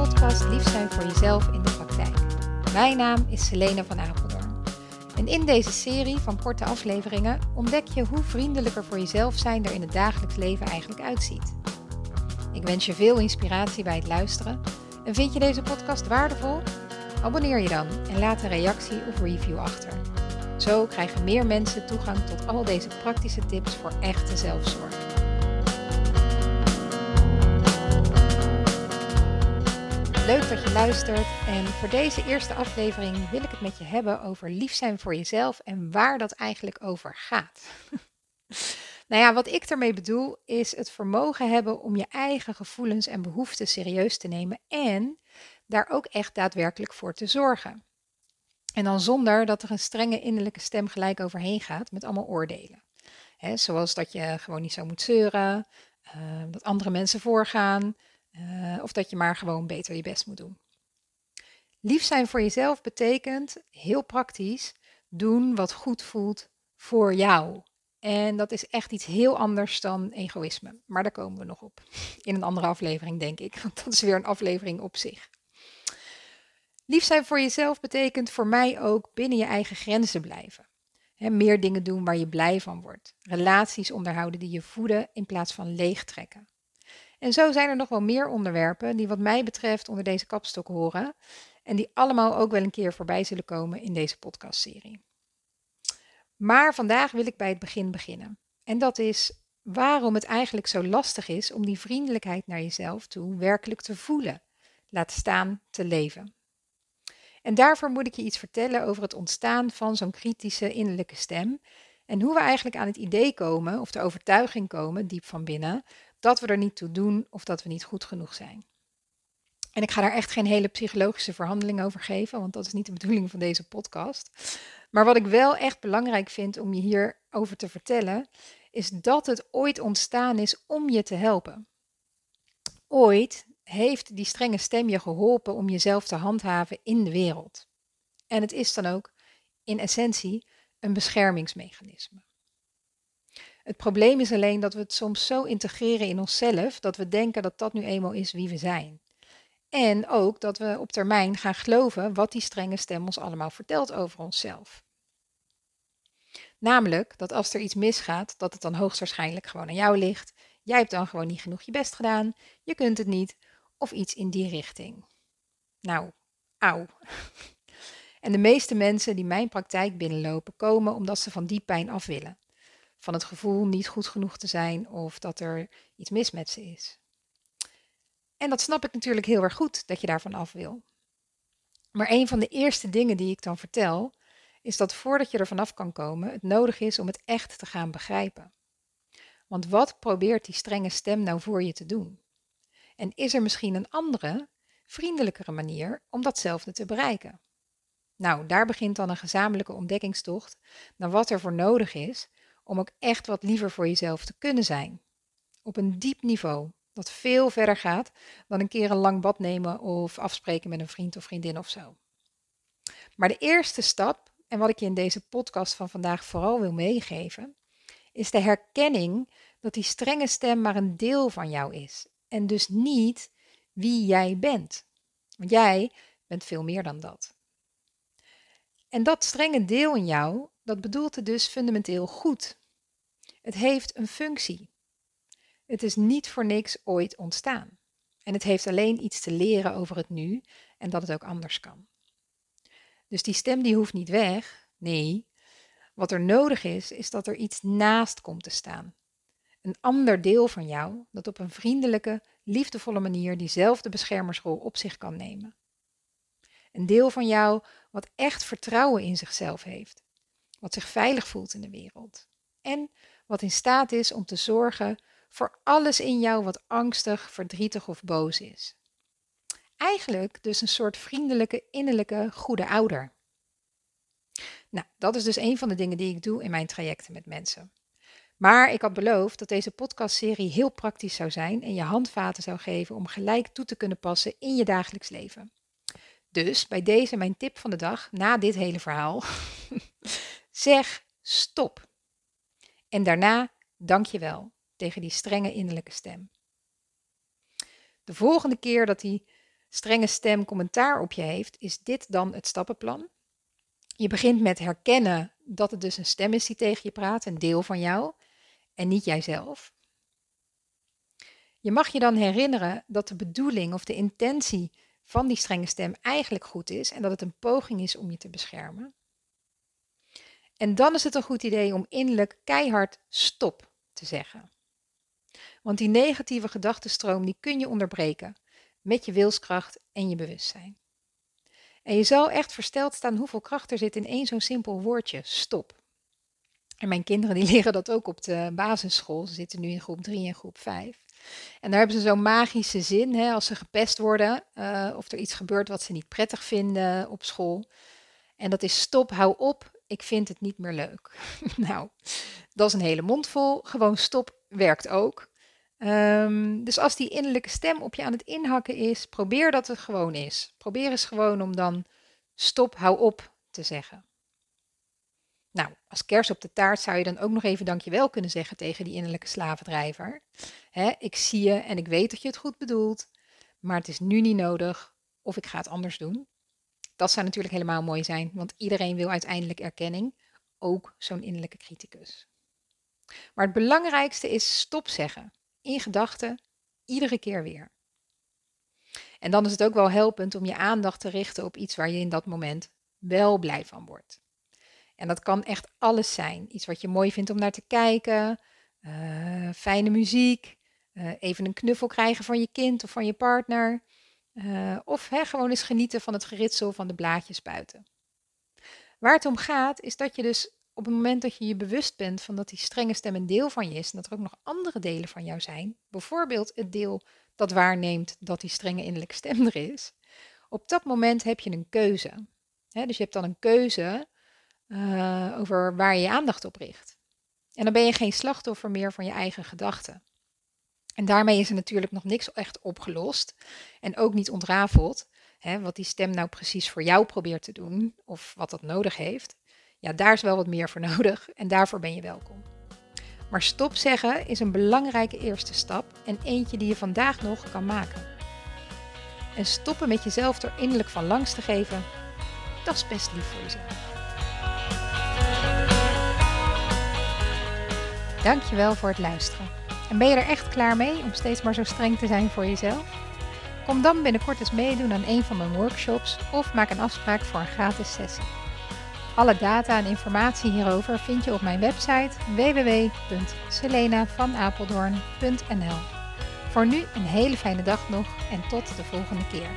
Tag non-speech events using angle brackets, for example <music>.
podcast Lief zijn voor jezelf in de praktijk. Mijn naam is Selene van Apeldoorn. En in deze serie van korte afleveringen ontdek je hoe vriendelijker voor jezelf zijn er in het dagelijks leven eigenlijk uitziet. Ik wens je veel inspiratie bij het luisteren. En vind je deze podcast waardevol? Abonneer je dan en laat een reactie of review achter. Zo krijgen meer mensen toegang tot al deze praktische tips voor echte zelfzorg. Leuk dat je luistert en voor deze eerste aflevering wil ik het met je hebben over lief zijn voor jezelf en waar dat eigenlijk over gaat. <laughs> nou ja, wat ik ermee bedoel is het vermogen hebben om je eigen gevoelens en behoeften serieus te nemen en daar ook echt daadwerkelijk voor te zorgen. En dan zonder dat er een strenge innerlijke stem gelijk overheen gaat met allemaal oordelen. zoals dat je gewoon niet zo moet zeuren, uh, dat andere mensen voorgaan, uh, of dat je maar gewoon beter je best moet doen. Lief zijn voor jezelf betekent, heel praktisch, doen wat goed voelt voor jou. En dat is echt iets heel anders dan egoïsme. Maar daar komen we nog op. In een andere aflevering, denk ik. Want dat is weer een aflevering op zich. Lief zijn voor jezelf betekent voor mij ook binnen je eigen grenzen blijven. meer dingen doen waar je blij van wordt. Relaties onderhouden die je voeden in plaats van leegtrekken. En zo zijn er nog wel meer onderwerpen die wat mij betreft onder deze kapstok horen. En die allemaal ook wel een keer voorbij zullen komen in deze podcastserie. Maar vandaag wil ik bij het begin beginnen. En dat is waarom het eigenlijk zo lastig is om die vriendelijkheid naar jezelf toe werkelijk te voelen. Laat staan te leven. En daarvoor moet ik je iets vertellen over het ontstaan van zo'n kritische innerlijke stem. En hoe we eigenlijk aan het idee komen, of de overtuiging komen, diep van binnen, dat we er niet toe doen of dat we niet goed genoeg zijn. En ik ga daar echt geen hele psychologische verhandeling over geven, want dat is niet de bedoeling van deze podcast. Maar wat ik wel echt belangrijk vind om je hierover te vertellen, is dat het ooit ontstaan is om je te helpen. Ooit heeft die strenge stem je geholpen om jezelf te handhaven in de wereld. En het is dan ook in essentie een beschermingsmechanisme. Het probleem is alleen dat we het soms zo integreren in onszelf dat we denken dat dat nu eenmaal is wie we zijn. En ook dat we op termijn gaan geloven wat die strenge stem ons allemaal vertelt over onszelf. Namelijk dat als er iets misgaat, dat het dan hoogstwaarschijnlijk gewoon aan jou ligt. Jij hebt dan gewoon niet genoeg je best gedaan, je kunt het niet, of iets in die richting. Nou, auw. <laughs> En de meeste mensen die mijn praktijk binnenlopen, komen omdat ze van die pijn af willen van het gevoel niet goed genoeg te zijn of dat er iets mis met ze is. En dat snap ik natuurlijk heel erg goed dat je daarvan af wil. Maar een van de eerste dingen die ik dan vertel, is dat voordat je er vanaf kan komen, het nodig is om het echt te gaan begrijpen. Want wat probeert die strenge stem nou voor je te doen? En is er misschien een andere, vriendelijkere manier om datzelfde te bereiken? Nou, daar begint dan een gezamenlijke ontdekkingstocht naar wat er voor nodig is om ook echt wat liever voor jezelf te kunnen zijn. Op een diep niveau, dat veel verder gaat dan een keer een lang bad nemen of afspreken met een vriend of vriendin of zo. Maar de eerste stap, en wat ik je in deze podcast van vandaag vooral wil meegeven, is de herkenning dat die strenge stem maar een deel van jou is en dus niet wie jij bent. Want jij bent veel meer dan dat. En dat strenge deel in jou, dat bedoelt het dus fundamenteel goed. Het heeft een functie. Het is niet voor niks ooit ontstaan. En het heeft alleen iets te leren over het nu en dat het ook anders kan. Dus die stem die hoeft niet weg. Nee, wat er nodig is, is dat er iets naast komt te staan. Een ander deel van jou dat op een vriendelijke, liefdevolle manier diezelfde beschermersrol op zich kan nemen. Een deel van jou wat echt vertrouwen in zichzelf heeft, wat zich veilig voelt in de wereld en wat in staat is om te zorgen voor alles in jou wat angstig, verdrietig of boos is. Eigenlijk dus een soort vriendelijke, innerlijke, goede ouder. Nou, dat is dus een van de dingen die ik doe in mijn trajecten met mensen. Maar ik had beloofd dat deze podcastserie heel praktisch zou zijn en je handvaten zou geven om gelijk toe te kunnen passen in je dagelijks leven. Dus bij deze mijn tip van de dag na dit hele verhaal. <laughs> zeg stop. En daarna dank je wel tegen die strenge innerlijke stem. De volgende keer dat die strenge stem commentaar op je heeft, is dit dan het stappenplan? Je begint met herkennen dat het dus een stem is die tegen je praat, een deel van jou, en niet jijzelf. Je mag je dan herinneren dat de bedoeling of de intentie van die strenge stem eigenlijk goed is en dat het een poging is om je te beschermen. En dan is het een goed idee om innerlijk keihard stop te zeggen. Want die negatieve gedachtenstroom die kun je onderbreken met je wilskracht en je bewustzijn. En je zal echt versteld staan hoeveel kracht er zit in één zo'n simpel woordje, stop. En mijn kinderen die <laughs> leren dat ook op de basisschool. Ze zitten nu in groep 3 en groep 5. En daar hebben ze zo'n magische zin, hè, als ze gepest worden uh, of er iets gebeurt wat ze niet prettig vinden op school. En dat is stop, hou op, ik vind het niet meer leuk. <laughs> nou, dat is een hele mond vol. Gewoon stop werkt ook. Um, dus als die innerlijke stem op je aan het inhakken is, probeer dat het gewoon is. Probeer eens gewoon om dan stop, hou op te zeggen. Nou, als kers op de taart zou je dan ook nog even dankjewel kunnen zeggen tegen die innerlijke slavendrijver. Hè, ik zie je en ik weet dat je het goed bedoelt, maar het is nu niet nodig of ik ga het anders doen. Dat zou natuurlijk helemaal mooi zijn, want iedereen wil uiteindelijk erkenning, ook zo'n innerlijke criticus. Maar het belangrijkste is stop zeggen, in gedachten, iedere keer weer. En dan is het ook wel helpend om je aandacht te richten op iets waar je in dat moment wel blij van wordt. En dat kan echt alles zijn. Iets wat je mooi vindt om naar te kijken, uh, fijne muziek, uh, even een knuffel krijgen van je kind of van je partner. Uh, of hè, gewoon eens genieten van het geritsel van de blaadjes buiten. Waar het om gaat is dat je dus op het moment dat je je bewust bent van dat die strenge stem een deel van je is en dat er ook nog andere delen van jou zijn, bijvoorbeeld het deel dat waarneemt dat die strenge innerlijke stem er is, op dat moment heb je een keuze. dus je hebt dan een keuze uh, over waar je je aandacht op richt. En dan ben je geen slachtoffer meer van je eigen gedachten. En daarmee is er natuurlijk nog niks echt opgelost en ook niet ontrafeld. Hè, wat die stem nou precies voor jou probeert te doen of wat dat nodig heeft. Ja, daar is wel wat meer voor <laughs> nodig en daarvoor ben je welkom. Maar stop zeggen is een belangrijke eerste stap en eentje die je vandaag nog kan maken. En stoppen met jezelf door innerlijk van langs te geven, dat is best lief voor jezelf. Dankjewel voor het luisteren. En ben je er echt klaar mee om steeds maar zo streng te zijn voor jezelf? Kom dan binnenkort eens meedoen aan een van mijn workshops of maak een afspraak voor een gratis sessie. Alle data en informatie hierover vind je op mijn website www.selenavanapeldoorn.nl. Voor nu een hele fijne dag nog en tot de volgende keer.